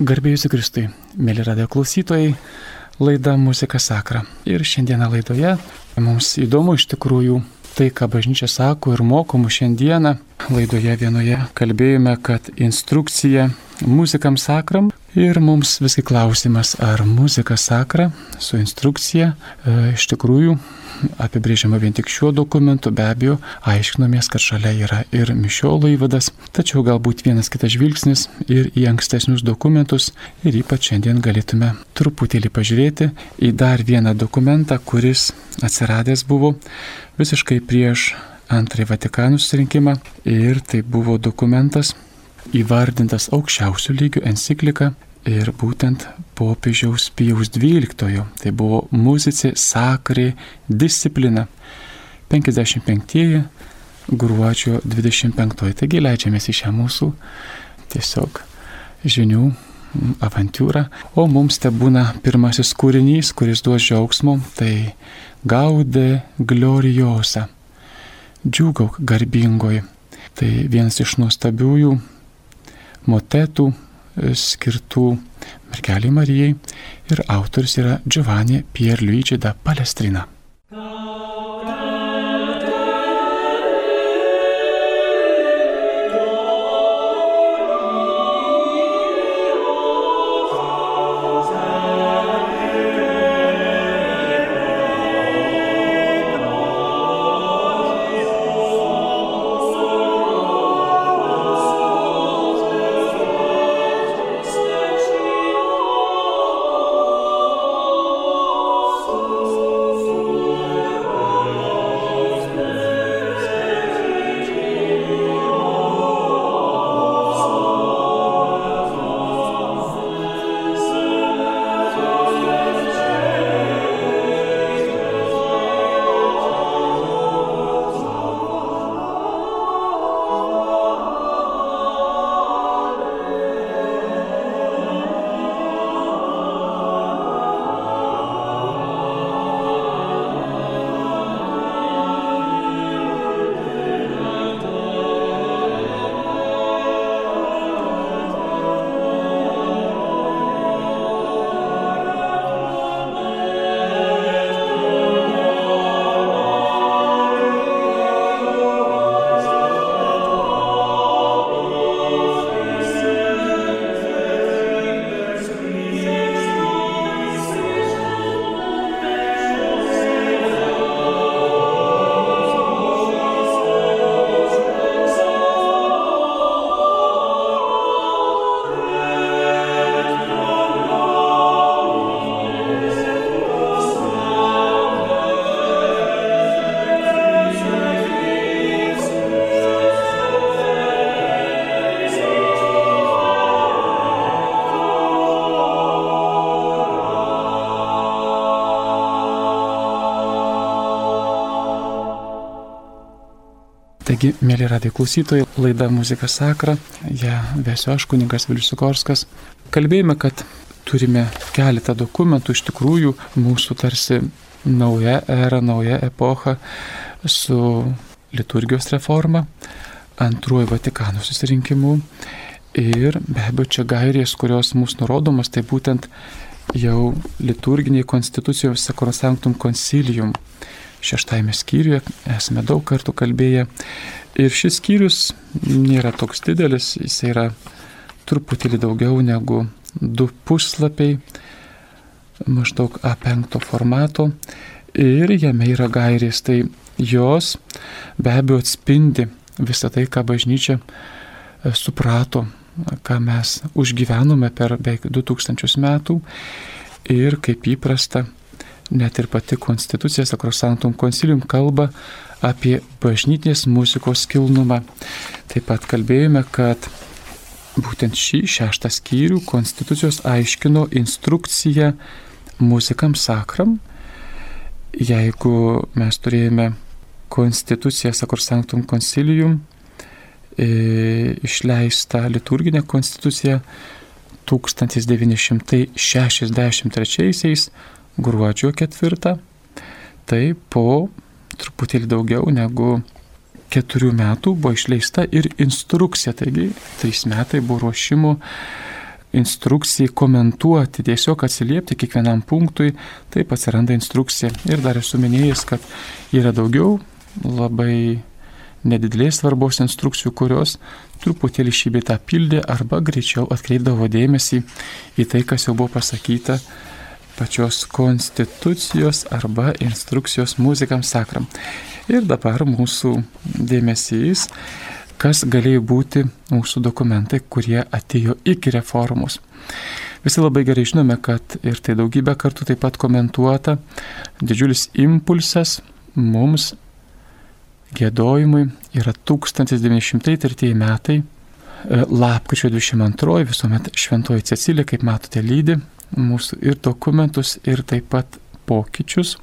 Garbėjusi Kristui, mėly radio klausytojai, laida Muzika Sakra. Ir šiandieną laidoje mums įdomu iš tikrųjų tai, ką bažnyčia sako ir mokomų šiandieną. Laidoje vienoje kalbėjome, kad instrukcija muzikam sakram ir mums visgi klausimas, ar muzika sakra su instrukcija e, iš tikrųjų apibrėžiama vien tik šiuo dokumentu, be abejo, aiškinomės, kad šalia yra ir mišiolo įvadas, tačiau galbūt vienas kitas žvilgsnis ir į ankstesnius dokumentus ir ypač šiandien galėtume truputėlį pažiūrėti į dar vieną dokumentą, kuris atsiradęs buvo visiškai prieš antrąjį Vatikanų susirinkimą ir tai buvo dokumentas įvardintas aukščiausių lygių enciklika ir būtent popiežiaus Pijaus XII. Tai buvo muzicė sakrė disciplina. 55 gruodžio 25. Taigi leidžiamės į šią mūsų tiesiog žinių avantūrą. O mums te būna pirmasis kūrinys, kuris duos džiaugsmo, tai Gaudė gloriosa. Džiūgauk garbingoji. Tai vienas iš nuostabiųjų motetų skirtų mergeliai Marijai ir autoris yra Giovanni Pierluigi da Palestrina. Taigi, mėly radijo klausytojai, laida Muzika Sakra, ją vėsiu aš, kuningas Vilius Sikorskas. Kalbėjome, kad turime keletą dokumentų, iš tikrųjų mūsų tarsi nauja era, nauja epocha su liturgijos reforma, antruoju Vatikano susirinkimu ir be abejo čia gairės, kurios mūsų nurodomas, tai būtent jau liturginiai konstitucijos Sacrosanctum Concilium šeštajame skyriuje, esame daug kartų kalbėję. Ir šis skyrius nėra toks didelis, jis yra truputėlį daugiau negu du puslapiai, maždaug A5 formato. Ir jame yra gairės, tai jos be abejo atspindi visą tai, ką bažnyčia e, suprato, ką mes užgyvenome per beveik 2000 metų ir kaip įprasta net ir pati konstitucija Sakrosantum Concilium kalba apie bažnytinės muzikos kilnumą. Taip pat kalbėjome, kad būtent šį šeštą skyrių konstitucijos aiškino instrukciją muzikam sakram. Jeigu mes turėjome konstituciją Sakrosantum Concilium, e, išleistą liturginę konstituciją 1963 gruodžio 4, tai po truputėlį daugiau negu keturių metų buvo išleista ir instrukcija, taigi trys metai buvo ruošimų, instrukcijai komentuoti, tiesiog atsiliepti kiekvienam punktui, taip atsiranda instrukcija. Ir dar esu minėjęs, kad yra daugiau labai nedidelės svarbos instrukcijų, kurios truputėlį šį bitą pildė arba greičiau atkreipdavo dėmesį į tai, kas jau buvo pasakyta pačios konstitucijos arba instrukcijos muzikam sakram. Ir dabar mūsų dėmesys, kas galėjo būti mūsų dokumentai, kurie atėjo iki reformos. Visi labai gerai žinome, kad ir tai daugybę kartų taip pat komentuota, didžiulis impulsas mums gėdojimui yra 1903 metai, e, lapkričio 22 visuomet šventoji Cecilija, kaip matote, lydi mūsų ir dokumentus, ir taip pat pokyčius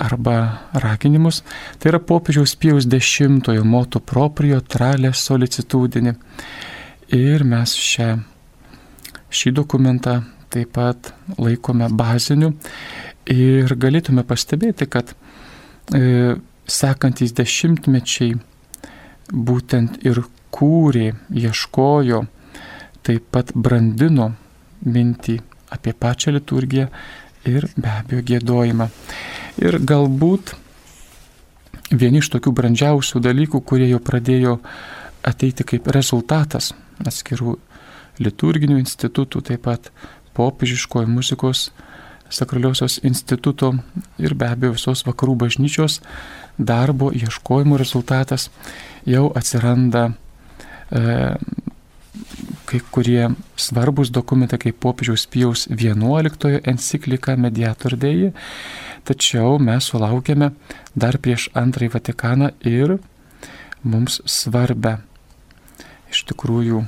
arba raginimus. Tai yra popiežiaus Pijaus X moto proprio tralė solicitudinį. Ir mes šią, šį dokumentą taip pat laikome baziniu ir galėtume pastebėti, kad e, sekantys dešimtmečiai būtent ir kūrė, ieškojo, taip pat brandino mintį apie pačią liturgiją ir be abejo gėdojimą. Ir galbūt vieni iš tokių brandžiausių dalykų, kurie jau pradėjo ateiti kaip rezultatas atskirų liturginių institutų, taip pat popiežiškojo muzikos sakraliosios instituto ir be abejo visos vakarų bažnyčios darbo ieškojimų rezultatas jau atsiranda e, kai kurie svarbus dokumentai kaip popiežiaus Pijaus XI enciklika Mediator Dei, tačiau mes sulaukėme dar prieš antrąjį Vatikaną ir mums svarbę. Iš tikrųjų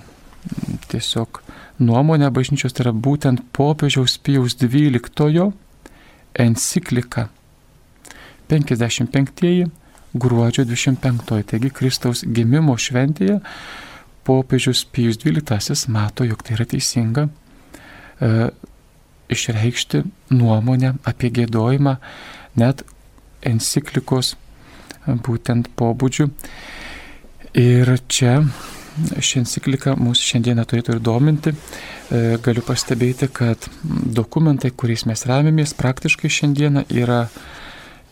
tiesiog nuomonę bažnyčios, tai yra būtent popiežiaus Pijaus XII enciklika. 55 gruodžio 25, taigi Kristaus gimimo šventėje popiežius Pijus XII mato, jog tai yra teisinga e, išreikšti nuomonę apie gėdojimą net enciklikos e, būtent pobūdžių. Ir čia ši enciklika mūsų šiandieną turėtų ir dominti. E, galiu pastebėti, kad dokumentai, kuriais mes remiamės, praktiškai šiandieną yra,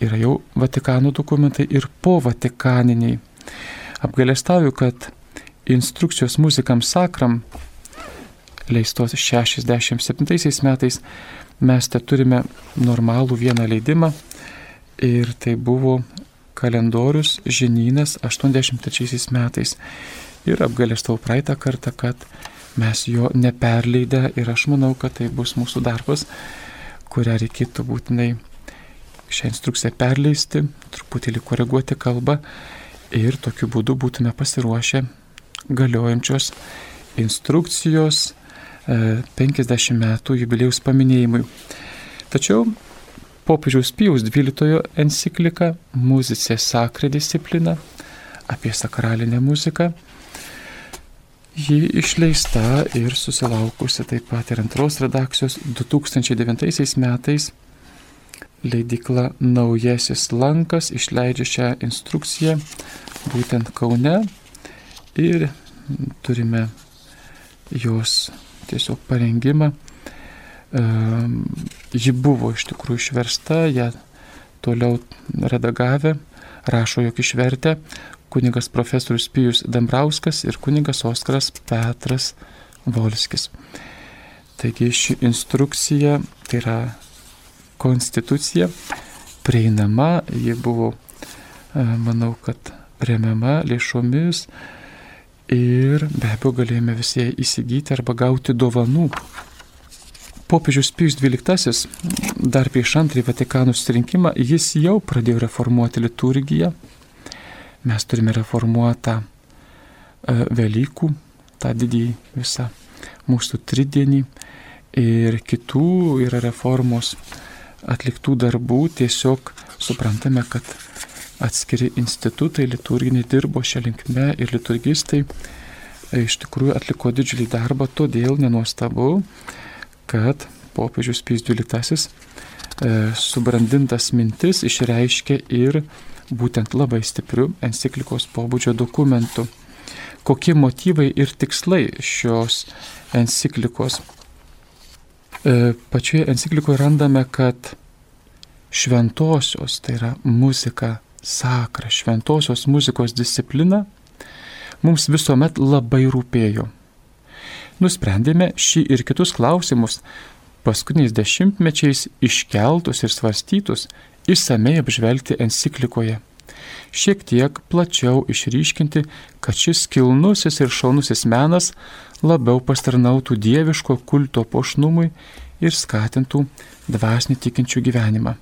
yra jau Vatikano dokumentai ir po Vatikaniniai. Apgalėstauju, kad instrukcijos muzikams sakram, leistos 67 metais, mes te turime normalų vieną leidimą ir tai buvo kalendorius žinynas 83 metais. Ir apgalėstau praeitą kartą, kad mes jo neperleidę ir aš manau, kad tai bus mūsų darbas, kurią reikėtų būtinai šią instrukciją perleisti, truputėlį koreguoti kalbą ir tokiu būdu būtume pasiruošę galiojančios instrukcijos 50 e, metų jubilėjus paminėjimui. Tačiau popiežiaus Pijaus XII enciklika Muzicė Sakra disciplina apie sakralinę muziką. Ji išleista ir susilaukusi taip pat ir antros redakcijos 2009 metais. Leidikla Naujasis Lankas išleidžia šią instrukciją būtent Kaune ir turime jos tiesiog parengimą. Ji buvo iš tikrųjų išversta, ją toliau redagavę, rašo, jog išvertė kunigas profesorius Pijus Dambrauskas ir kunigas Oskaras Petras Volskis. Taigi ši instrukcija, tai yra konstitucija, prieinama, ji buvo, manau, kad remiama lėšomis, ir be abejo galėjome visi įsigyti arba gauti dovanų. Popiežius Pijus XII dar prieš antrąjį Vatikanų susirinkimą jis jau pradėjo reformuoti liturgiją. Mes turime reformuotą e, Velykų, tą didįjį visą mūsų tridienį ir kitų yra reformos atliktų darbų. Tiesiog suprantame, kad atskiri institutai liturginiai dirbo šią linkmę ir liturgistai e, iš tikrųjų atliko didžiulį darbą, todėl nenuostabu, kad popiežius Pys XII e, subrandintas mintis išreiškė ir būtent labai stipriu enciklikos pobūdžio dokumentu, kokie motyvai ir tikslai šios enciklikos. E, pačioje enciklikoje randame, kad šventosios, tai yra muzika sakra, šventosios muzikos disciplina mums visuomet labai rūpėjo. Nusprendėme šį ir kitus klausimus paskutiniais dešimtmečiais iškeltus ir svarstytus išsamei apžvelgti enciklikoje. Šiek tiek plačiau išryškinti, kad šis kilnusis ir šaunusis menas labiau pastarnautų dieviško kulto pošnumui ir skatintų dvasinį tikinčių gyvenimą.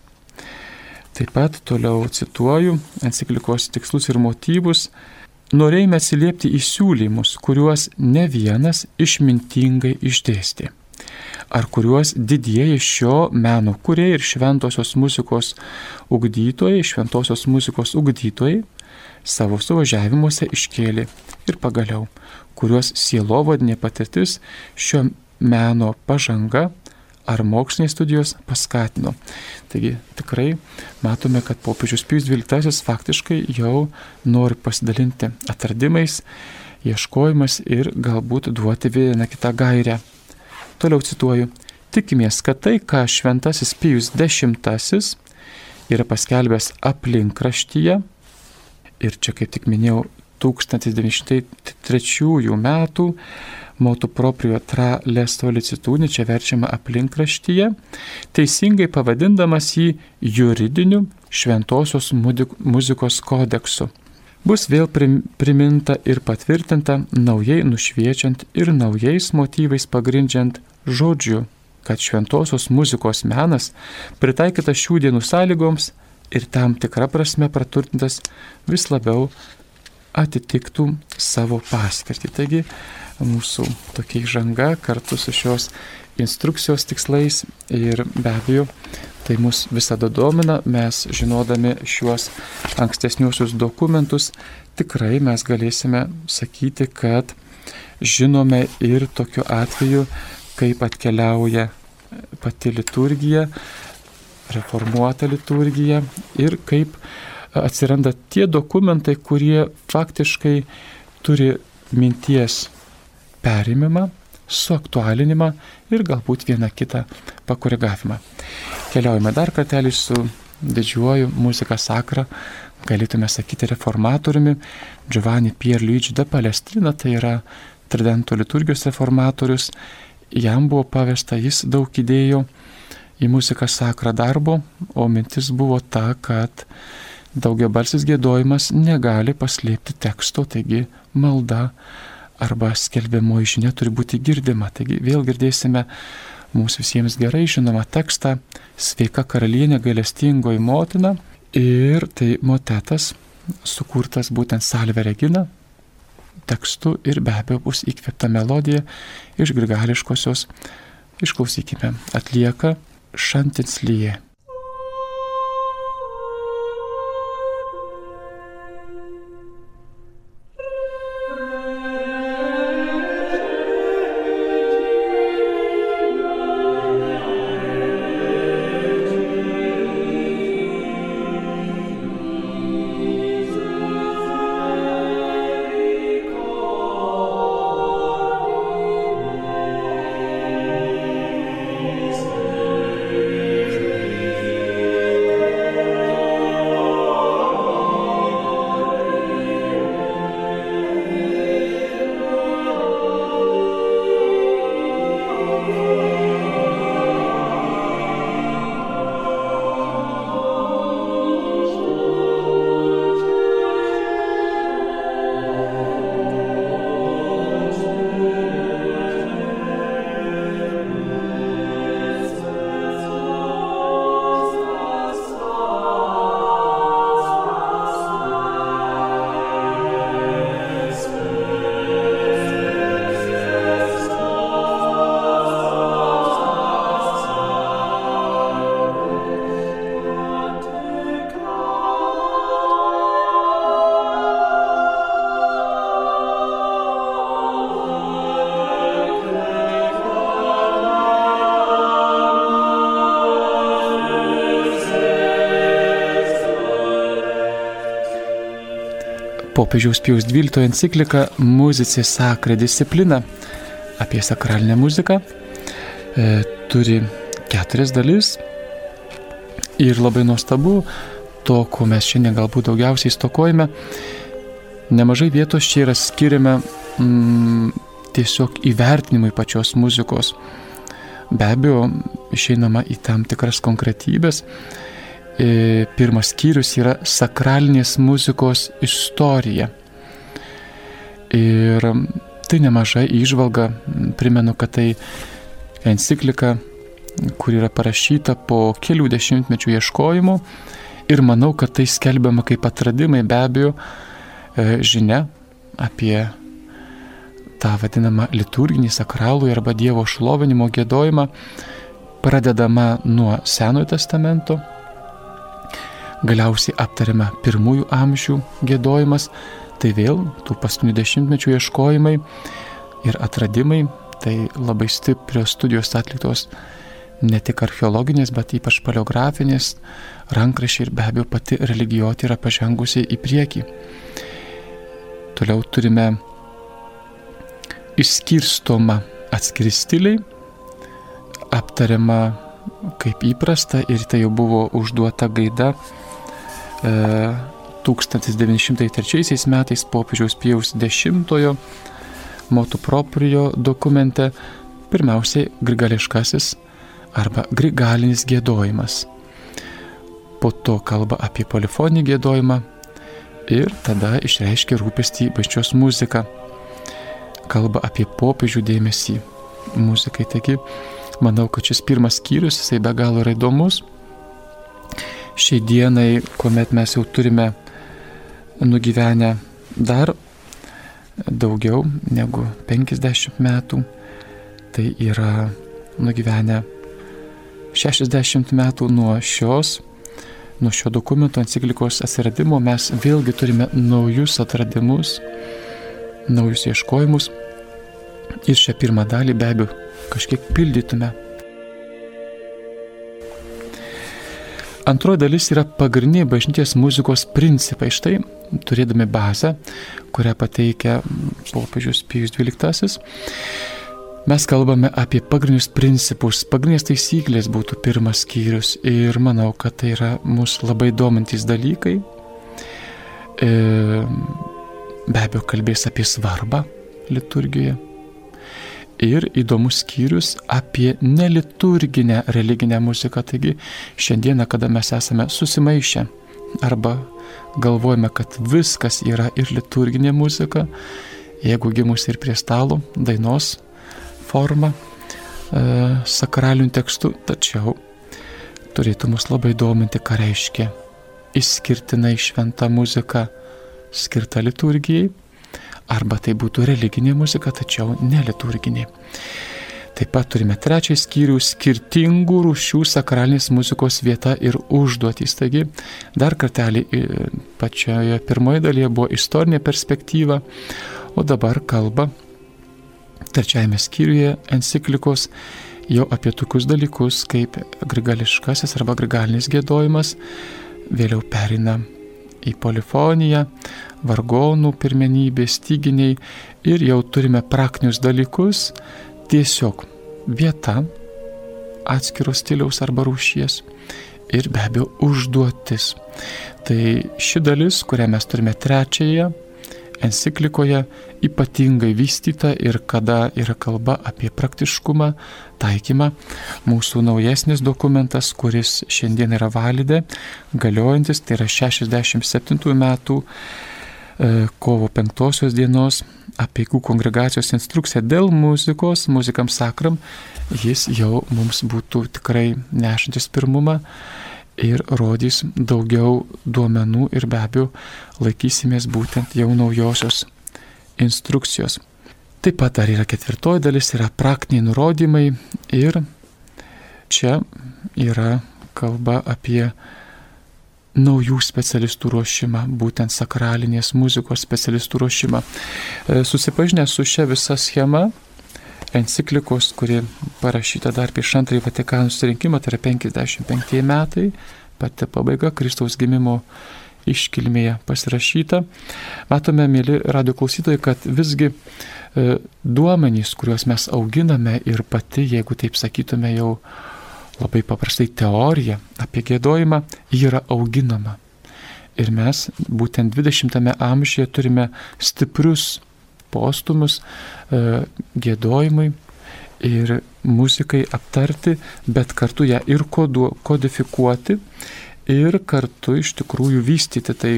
Taip pat toliau cituoju enciklikos tikslus ir motyvus. Norėjome atsiliepti į siūlymus, kuriuos ne vienas išmintingai išdėstė. Ar kuriuos didieji šio meno kuriai ir šventosios muzikos ugdytojai, šventosios muzikos ugdytojai savo suvažiavimuose iškėlė ir pagaliau, kuriuos sielovadinė patirtis šio meno pažanga ar mokslinės studijos paskatino. Taigi tikrai matome, kad popiežius Pijus XII faktiškai jau nori pasidalinti atradimais, ieškojimas ir galbūt duoti vieną kitą gairę. Toliau cituoju. Tikimės, kad tai, ką šventasis Pijus X yra paskelbęs aplinkraštyje, ir čia kaip tik minėjau 1903 metų motu proprio tra lesto licitūni, čia verčiama aplinkraštyje, teisingai pavadindamas jį juridiniu šventosios muzikos kodeksu. Bus vėl priminta ir patvirtinta naujai nušviečiant ir naujais motyvais pagrindžiant žodžiu, kad šventosios muzikos menas pritaikytas šių dienų sąlygoms ir tam tikra prasme praturtintas vis labiau atitiktų savo paskirtį. Taigi mūsų tokia įžanga kartu su šios instrukcijos tikslais ir be abejo tai mus visada domina, mes žinodami šiuos ankstesniuosius dokumentus tikrai mes galėsime sakyti, kad žinome ir tokiu atveju, kaip atkeliauja pati liturgija, reformuota liturgija ir kaip atsiranda tie dokumentai, kurie faktiškai turi minties perimimą, suaktualinimą ir galbūt vieną kitą pakoregavimą. Keliaujame dar kartelį su didžiuoju muzika sakra, galėtume sakyti reformatoriumi Giovanni Pierluigi de Palestrina, tai yra Tridento liturgijos reformatorius. Jam buvo pavesta, jis daug įdėjo į muziką sakrą darbo, o mintis buvo ta, kad daugiabalsis gėdojimas negali paslėpti teksto, taigi malda arba skelbiamoji žinia turi būti girdima. Taigi vėl girdėsime mums visiems gerai žinomą tekstą Sveika karalienė gailestingoji motina ir tai motetas sukurtas būtent Salve Regina tekstu ir be abejo bus įkvėpta melodija iš grigališkosios. Išklausykime, atlieka Šantinslyje. Popiežiaus Pijaus XII enciklika Muzici Sacre disciplina apie sakralinę muziką e, turi keturias dalis ir labai nuostabu to, ko mes šiandien galbūt daugiausiai stokojame, nemažai vietos čia yra skiriama mm, tiesiog įvertinimui pačios muzikos. Be abejo, išeinama į tam tikras konkretybės. E, pirmas skyrius yra sakralinės muzikos istorija. Ir tai nemaža įžvalga, primenu, kad tai enciklika, kur yra parašyta po kelių dešimtmečių ieškojimų. Ir manau, kad tai skelbiama kaip atradimai be abejo e, žinia apie tą vadinamą liturginį sakralų arba Dievo šlovinimo gėdojimą, pradedama nuo Senojo testamento, galiausiai aptariama pirmųjų amžių gėdojimas, tai vėl tų paskutinių dešimtmečių ieškojimai ir atradimai, tai labai stiprios studijos atliktos ne tik archeologinės, bet ypač paleografinės, rankrašiai ir be abejo pati religijoti yra pažengusi į priekį. Toliau turime išskirstoma atskiri stiliai, aptariama kaip įprasta ir tai jau buvo užduota gaida 1903 metais popiežiaus Pijaus X motu proprio dokumente pirmiausiai grigališkasis arba grigalinis gėdojimas. Po to kalba apie polifoninį gėdojimą ir tada išreiškia rūpestį bažčios muziką kalba apie popiežių dėmesį muzikai. Taigi, manau, kad šis pirmas skyrius, jisai be galo yra įdomus. Šiai dienai, kuomet mes jau turime nugyvenę dar daugiau negu 50 metų, tai yra nugyvenę 60 metų nuo šios, nuo šio dokumento enciklikos atsiradimo, mes vėlgi turime naujus atradimus, naujus ieškojimus ir šią pirmą dalį be abejo kažkiek pildytume. Antroji dalis yra pagrindiniai bažnyties muzikos principai. Štai turėdami bazę, kurią pateikia popiežius Pijus XII, mes kalbame apie pagrindinius principus, pagrindinės taisyklės būtų pirmas skyrius ir manau, kad tai yra mūsų labai domintis dalykai. E, be abejo kalbės apie svarbą liturgijoje. Ir įdomus skyrius apie neliturginę religinę muziką. Taigi šiandieną, kada mes esame susimaišę arba galvojame, kad viskas yra ir liturginė muzika, jeigu gimus ir prie stalo dainos forma, e, sakralinių tekstų, tačiau turėtų mus labai dominti, ką reiškia išskirtinai šventa muzika skirta liturgijai, arba tai būtų religinė muzika, tačiau neliturginė. Taip pat turime trečią skyrių skirtingų rūšių sakralinės muzikos vieta ir užduotys. Taigi, dar kartelį pačioje pirmoje dalyje buvo istorinė perspektyva, o dabar kalba trečiajame skyriuje enciklikos jau apie tokius dalykus kaip grigališkasis arba grigalinis gėdojimas, vėliau perina į polifoniją, vargonų pirmenybė, styginiai ir jau turime praktinius dalykus, tiesiog vieta atskiros stiliaus arba rūšies ir be abejo užduotis. Tai ši dalis, kurią mes turime trečiąją enciklikoje ypatingai vystyta ir kada yra kalba apie praktiškumą, taikymą. Mūsų naujesnis dokumentas, kuris šiandien yra validė, galiojantis, tai yra 67 metų e, kovo 5 dienos apieigų kongregacijos instrukcija dėl muzikos, muzikam sakram, jis jau mums būtų tikrai nešantis pirmumą ir rodys daugiau duomenų ir be abejo laikysimės būtent jau naujosios instrukcijos. Taip pat dar yra ketvirtoji dalis, yra praktiniai nurodymai ir čia yra kalba apie naujų specialistų ruošimą, būtent sakralinės muzikos specialistų ruošimą. E, susipažinę su šia visa schema, enciklikos, kuri parašyta dar prieš antrąjį Vatikanų susirinkimą, tai yra 55 metai, pati pabaiga Kristaus gimimo iškilmėje pasirašyta. Matome, mėly radio klausytojai, kad visgi e, duomenys, kuriuos mes auginame ir pati, jeigu taip sakytume jau labai paprastai teorija apie gėdojimą, yra auginama. Ir mes būtent 20-ame amžiuje turime stiprius postumus e, gėdojimui ir muzikai aptarti, bet kartu ją ir kodu, kodifikuoti ir kartu iš tikrųjų vystyti. Tai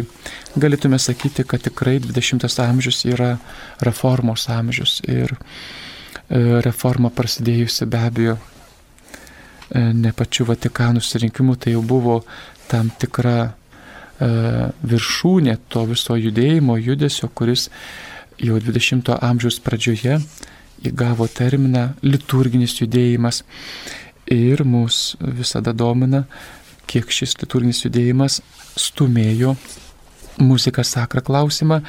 galėtume sakyti, kad tikrai 20 amžius yra reformos amžius ir e, reforma prasidėjusi be abejo e, ne pačiu Vatikanų surinkimu, tai jau buvo tam tikra viršūnė to viso judėjimo, judesio, kuris jau 20 amžiaus pradžioje įgavo terminą liturginis judėjimas ir mus visada domina kiek šis liturginis judėjimas stumėjo muziką sakrą klausimą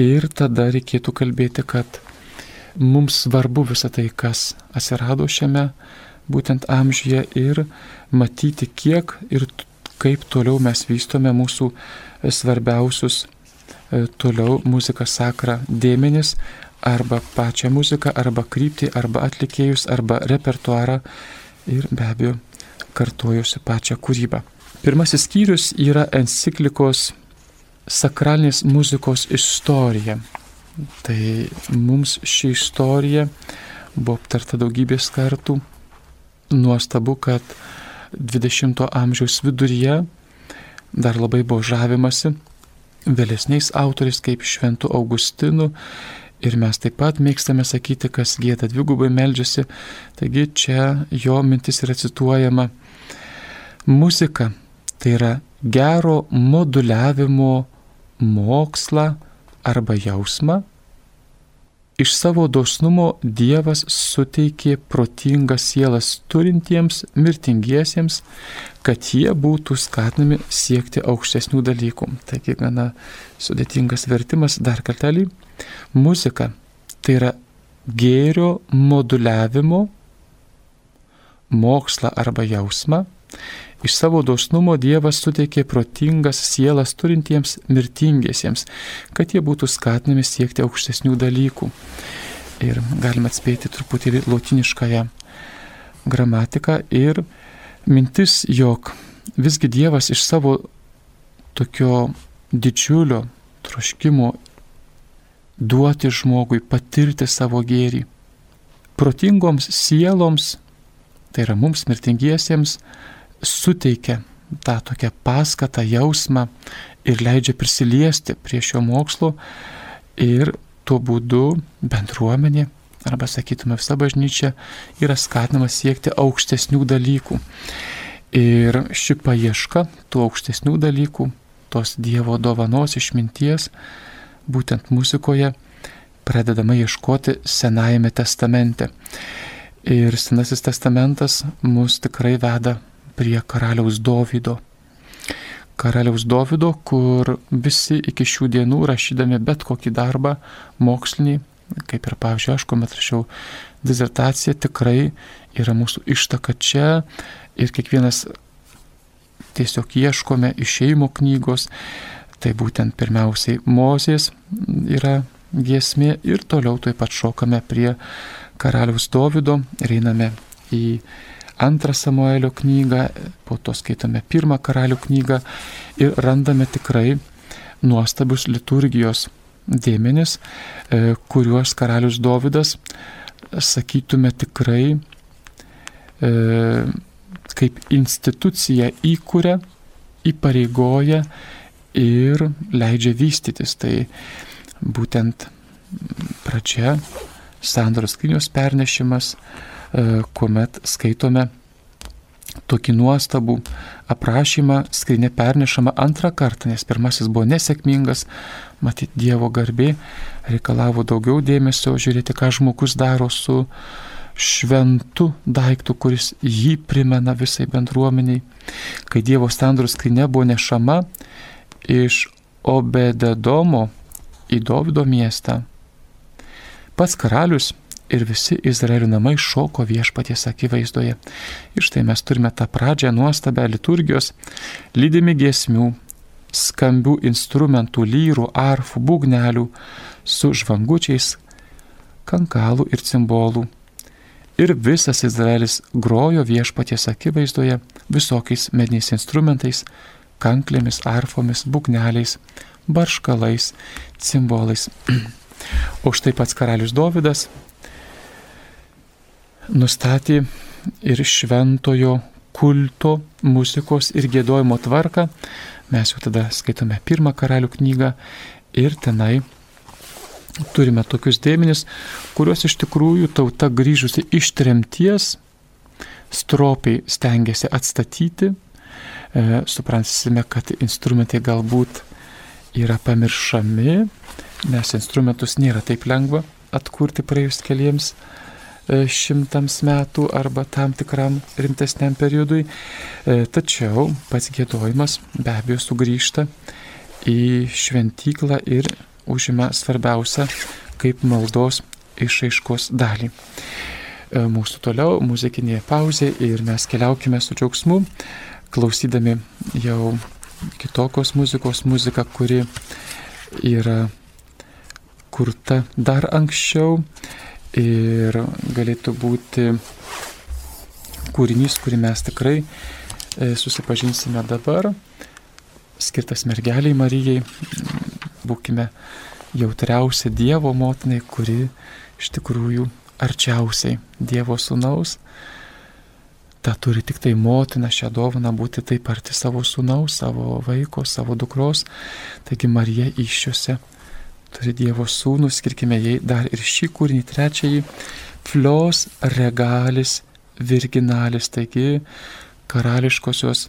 ir tada reikėtų kalbėti, kad mums svarbu visą tai, kas atsirado šiame būtent amžiuje ir matyti, kiek ir kaip toliau mes vystome mūsų svarbiausius toliau muziką sakrą dėmenis arba pačią muziką, arba kryptį, arba atlikėjus, arba repertuarą ir be abejo kartojusi pačią kūrybą. Pirmasis skyrius yra enciklikos sakralinės muzikos istorija. Tai mums ši istorija buvo aptarta daugybės kartų. Nuostabu, kad 20-ojo amžiaus viduryje dar labai buvo žavimasi vėlesniais autoriais kaip Šventu Augustinu Ir mes taip pat mėgstame sakyti, kas gėda dvigubai meldžiasi. Taigi čia jo mintis yra cituojama. Muzika tai yra gero moduliavimo mokslą arba jausmą. Iš savo dosnumo Dievas suteikė protingas sielas turintiems mirtingiesiems, kad jie būtų skatinami siekti aukštesnių dalykų. Taigi gana sudėtingas vertimas dar kartelį Muzika tai yra gėrio moduliavimo mokslą arba jausmą. Iš savo dosnumo Dievas suteikė protingas sielas turintiems mirtingiesiems, kad jie būtų skatinami siekti aukštesnių dalykų. Ir galime atspėti truputį lotiniškąją gramatiką ir mintis, jog visgi Dievas iš savo tokio didžiulio troškimo duoti žmogui patirti savo gėrį. Protingoms sieloms, tai yra mums mirtingiesiems, suteikia tą tokią paskatą, jausmą ir leidžia prisiliesti prie šio mokslo ir tuo būdu bendruomenė, arba sakytume visa bažnyčia, yra skatinama siekti aukštesnių dalykų. Ir ši paieška tų aukštesnių dalykų, tos Dievo dovanos išminties, būtent muzikoje pradedama ieškoti Senajame testamente. Ir Senasis testamentas mus tikrai veda prie karaliaus Dovydo. Karaliaus Dovydo, kur visi iki šių dienų rašydami bet kokį darbą mokslinį, kaip ir pavyzdžiui, aš kuomet rašiau dizertaciją, tikrai yra mūsų ištaka čia ir kiekvienas tiesiog ieškome išeimo knygos, Tai būtent pirmiausiai Mozės yra giesmė ir toliau taip pat šokame prie karaliaus Dovido ir einame į antrą Samuelio knygą, po to skaitome pirmą karalių knygą ir randame tikrai nuostabius liturgijos dėmenis, e, kuriuos karalius Dovydas, sakytume, tikrai e, kaip institucija įkūrė, įpareigoja ir leidžia vystytis. Tai būtent pradžia sandoros knygos pernešimas, e, kuomet skaitome tokį nuostabų aprašymą, skrinė pernešama antrą kartą, nes pirmasis buvo nesėkmingas, matyt, Dievo garbė reikalavo daugiau dėmesio, žiūrėti, ką žmogus daro su šventu daiktu, kuris jį primena visai bendruomeniai. Kai Dievo sandoros skrinė buvo nešama, iš Obededomo į Dovido miestą. Pats karalius ir visi Izraelio namai šoko viešpaties akivaizdoje. Ir štai mes turime tą pradžią nuostabę liturgijos, lydimi giesmių, skambių instrumentų, lyrų, arfų, būgnelių, su žvangučiais, kankalų ir cimbolų. Ir visas Izraelis grojo viešpaties akivaizdoje visokiais mediniais instrumentais, kanklėmis, arfomis, būgneliais, barškalais, cimbolais. O štai pats karalius Dovydas nustatė ir šventojo kulto, muzikos ir gėdojimo tvarką. Mes jau tada skaitome pirmą karalių knygą ir tenai turime tokius dėmenis, kuriuos iš tikrųjų tauta grįžusi iš tremties stropiai stengiasi atstatyti. E, supransime, kad instrumentai galbūt yra pamiršami, nes instrumentus nėra taip lengva atkurti praėjus keliems E, šimtams metų arba tam tikram rimtesniam periodui. E, tačiau pats gėdojimas be abejo sugrįžta į šventyklą ir užima svarbiausią kaip maldos išaiškos dalį. E, mūsų toliau muzikinė pauzė ir mes keliaukime su džiaugsmu, klausydami jau kitokios muzikos, muzika, kuri yra kurta dar anksčiau ir galėtų būti kūrinys, kurį mes tikrai e, susipažinsime dabar, skirtas mergeliai Marijai. Būkime jautriausia Dievo motinai, kuri iš tikrųjų arčiausiai Dievo sunaus. Ta turi tik tai motina šią dovaną būti taip arti savo sunaus, savo vaiko, savo dukros. Taigi Marija iššiose turi Dievo sūnų, skirkime jai dar ir šį kūrinį, trečiąjį, flios regalis virginalis, taigi karališkosios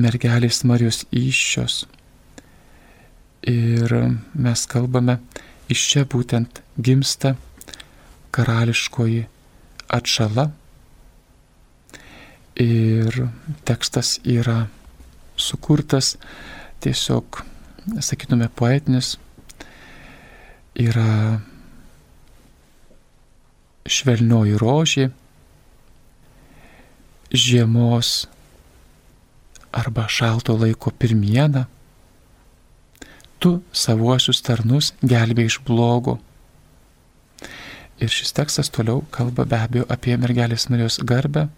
mergelės Marijos iššios. Ir mes kalbame, iš čia būtent gimsta karališkoji atšala. Ir tekstas yra sukurtas tiesiog, sakytume, poetinis, yra švelnioji rožė, žiemos arba šalto laiko pirmiena, tu savuosius tarnus gelbėjai iš blogo. Ir šis tekstas toliau kalba be abejo apie mergelės Marijos garbę,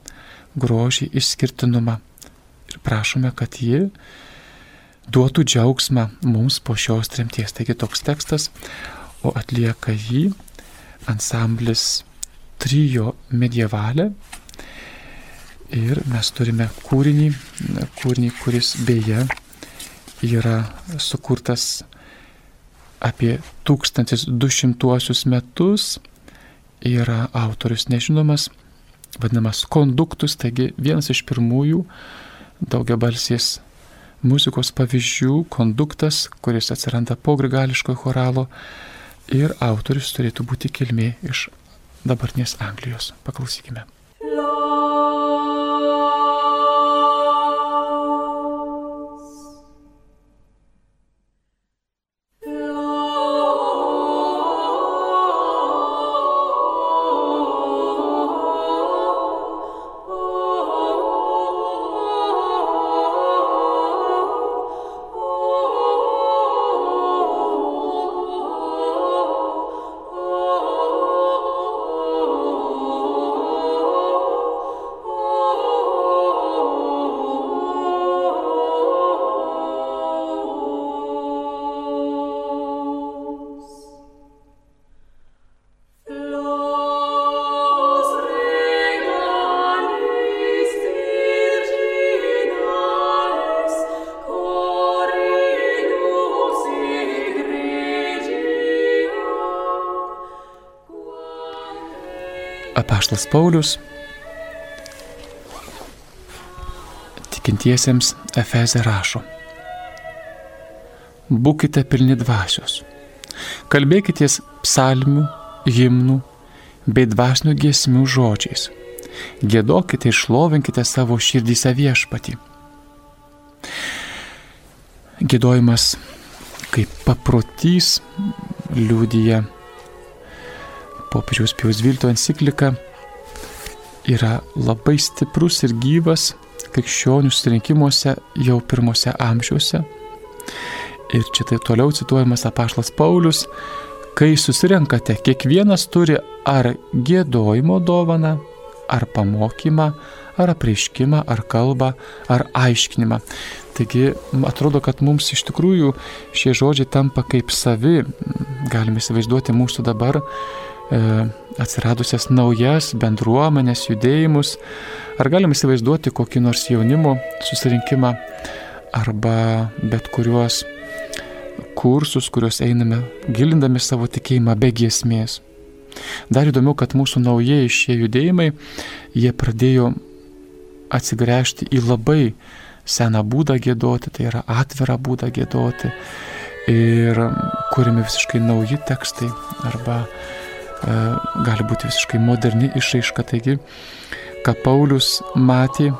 grožį, išskirtinumą. Ir prašome, kad ji duotų džiaugsmą mums po šios tremties. Taigi toks tekstas, o atlieka jį ansamblis trijo medievalė. Ir mes turime kūrinį, kūrinį, kuris beje yra sukurtas apie 1200 metus, yra autorius nežinomas, vadinamas konduktus, taigi vienas iš pirmųjų daugiabalsės muzikos pavyzdžių, konduktas, kuris atsiranda po grigališkojo choralo ir autorius turėtų būti kilmė iš dabartinės Anglijos. Paklausykime. Apaštas Paulius tikintiesiems Efeze rašo. Būkite pilni dvasios. Kalbėkitės psalmių, himnų bei dvasinių giesmių žodžiais. Gėdokite ir šlovinkite savo širdyse viešpatį. Gėdojimas kaip paprotys liūdija popiežiaus Pijaus XII enciklika yra labai stiprus ir gyvas krikščionių susirinkimuose jau pirmose amžiuose. Ir čia tai toliau cituojamas apaštas Paulius, kai susirenkate, kiekvienas turi ar gėdojimo dovaną, ar pamokymą, ar apreiškimą, ar kalbą, ar aiškinimą. Taigi atrodo, kad mums iš tikrųjų šie žodžiai tampa kaip savi. Galime įsivaizduoti mūsų dabar atsiradusias naujas bendruomenės judėjimus. Ar galime įsivaizduoti kokį nors jaunimo susirinkimą arba bet kuriuos kursus, kuriuos einame, gilindami savo tikėjimą be giesmės. Dar įdomiau, kad mūsų naujieji šie judėjimai, jie pradėjo atsigręžti į labai seną būdą gėdoti, tai yra atvirą būdą gėdoti ir kuriami visiškai nauji tekstai arba e, gali būti visiškai moderni išraiška. Taigi, ką Paulius matė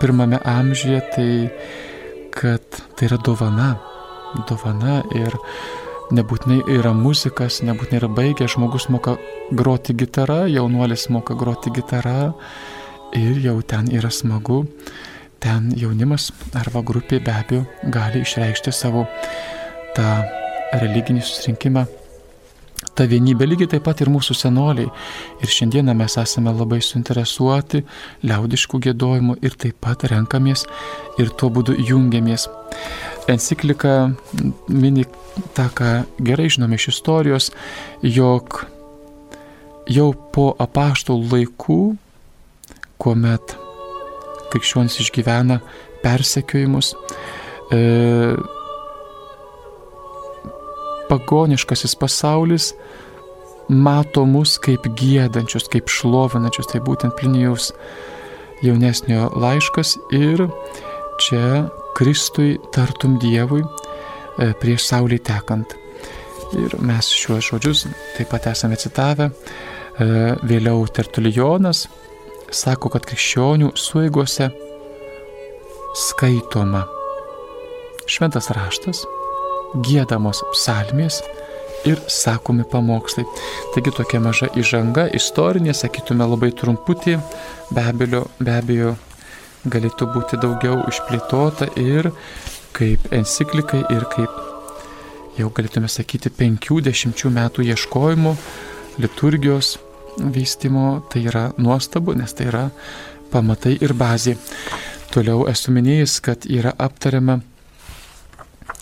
pirmame amžiuje, tai kad tai yra dovana, dovana ir nebūtinai yra muzikas, nebūtinai yra baigęs, žmogus moka groti gitarą, jaunuolis moka groti gitarą ir jau ten yra smagu, ten jaunimas arba grupė be abejo gali išreikšti savo tą religinį susirinkimą. Ta vienybė lygiai taip pat ir mūsų senoliai. Ir šiandieną mes esame labai suinteresuoti liaudiškų gėdojimų ir taip pat renkamės ir tuo būdu jungiamės. Enciklika mini tą, ką gerai žinome iš istorijos, jog jau po apaštalų laikų kuomet krikščionis išgyvena persekiojimus, e, pagoniškasis pasaulis mato mus kaip gėdančius, kaip šlovinančius, tai būtent Plinijaus jaunesnio laiškas ir čia Kristui tartum Dievui e, prieš Saulį tekant. Ir mes šiuos žodžius taip pat esame citavę. E, vėliau Tertulijonas sako, kad krikščionių suėgose skaitoma šventas raštas, gėdamos psalmės ir sakomi pamokslai. Taigi tokia maža įžanga, istorinė, sakytume, labai trumputė, be abejo, be abejo galėtų būti daugiau išplėtota ir kaip enciklikai ir kaip jau galėtume sakyti 50 metų ieškojimų liturgijos vystimo, tai yra nuostabu, nes tai yra pamatai ir bazė. Toliau esu minėjęs, kad yra aptariama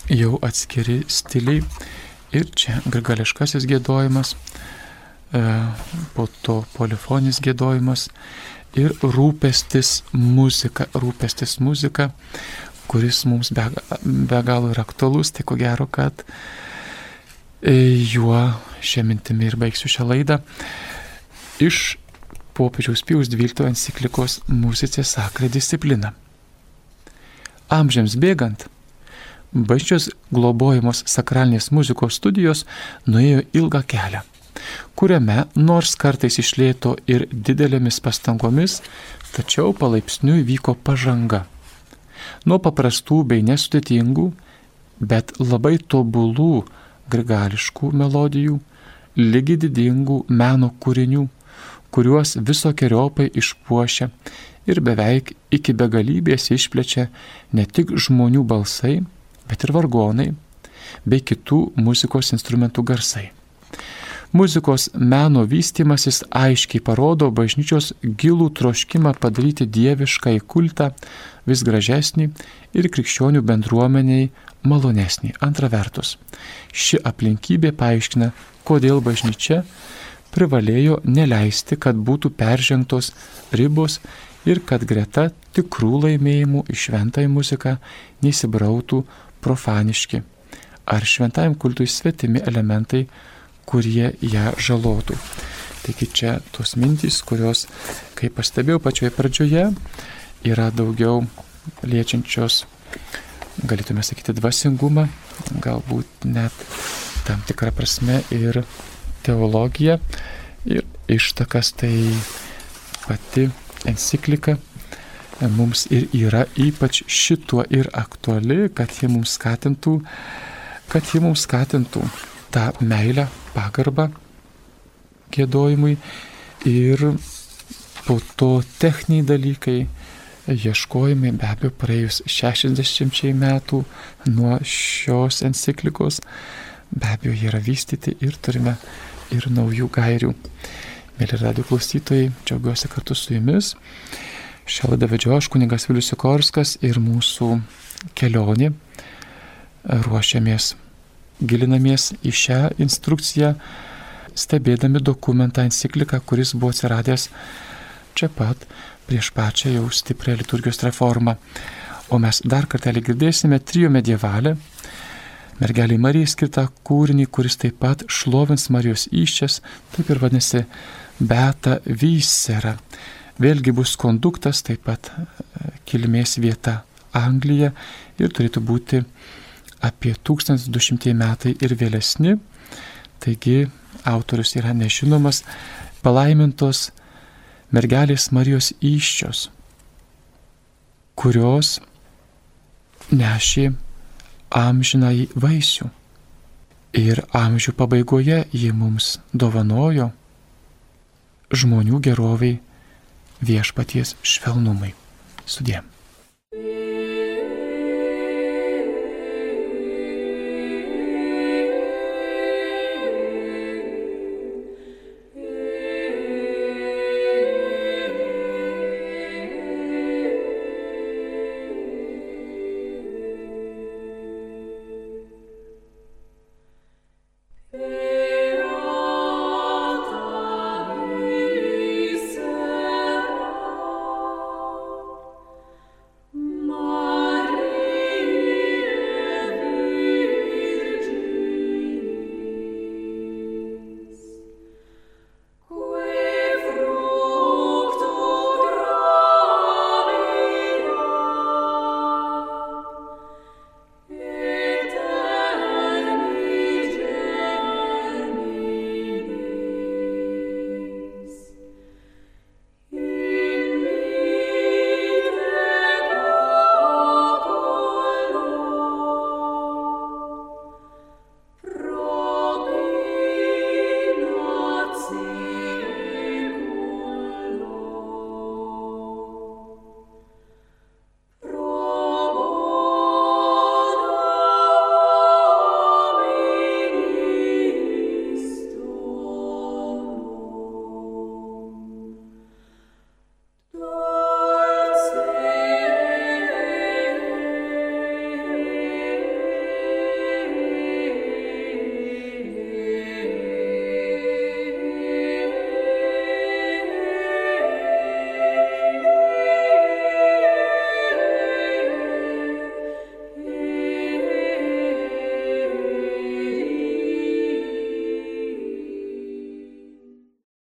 jau atskiri stiliai ir čia grigališkasis gėdojimas, e, po to polifonis gėdojimas ir rūpestis muzika, rūpestis muzika, kuris mums be, be galo yra aktualus, tai ko gero, kad e, juo šią mintimį ir baigsiu šią laidą iš popiežiaus Pijaus XII enciklikos Musicė Sakra disciplina. Amžiams bėgant, bažnyčios globojamos sakralinės muzikos studijos nuėjo ilgą kelią, kuriame nors kartais išlėto ir didelėmis pastangomis, tačiau palaipsniui vyko pažanga. Nuo paprastų bei nesudėtingų, bet labai tobulų grigališkų melodijų, lygi didingų meno kūrinių, kuriuos visokiojopai išpuošia ir beveik iki begalybės išplečia ne tik žmonių balsai, bet ir vargonai bei kitų muzikos instrumentų garsai. Muzikos meno vystimasis aiškiai parodo bažnyčios gilų troškimą padaryti dievišką į kultą vis gražesnį ir krikščionių bendruomeniai malonesnį. Antra vertus, ši aplinkybė paaiškina, kodėl bažnyčia privalėjo neleisti, kad būtų peržengtos ribos ir kad greta tikrų laimėjimų į šventąją muziką neįsibrautų profaniški ar šventajam kultui svetimi elementai, kurie ją žalotų. Taigi čia tos mintys, kurios, kaip pastebėjau pačioje pradžioje, yra daugiau liečiančios, galėtume sakyti, dvasingumą, galbūt net tam tikrą prasme ir teologija ir ištakas tai pati enciklika mums ir yra ypač šituo ir aktuali, kad ji mums skatintų, kad ji mums skatintų tą meilę, pagarbą gėdojimui ir po to techniniai dalykai, ieškojimai, be abejo, praėjus 60 metų nuo šios enciklikos, be abejo, jie yra vystyti ir turime ir naujų gairių. Mėly radio klausytojai, džiaugiuosi kartu su jumis. Šią laidą vedžio aš, kuningas Vilius Sikorskas ir mūsų kelionė. Ruošiamės, gilinamės į šią instrukciją, stebėdami dokumentą encikliką, kuris buvo atsiradęs čia pat prieš pačią jau stiprią liturgijos reformą. O mes dar kartelį girdėsime trijų medievalę, mergeliai Marijai skirtą kūrinį, kuris taip pat šlovins Marijos iščias, taip ir vadinasi Beta Vysera. Vėlgi bus konduktas, taip pat e, kilmės vieta Anglija ir turėtų būti apie 1200 metai ir vėlesni. Taigi autorius yra nežinomas, palaimintos mergelės Marijos iščios, kurios nešė amžinai vaisių. Ir amžių pabaigoje ji mums dovanojo žmonių geroviai viešpaties švelnumai. Sudėm.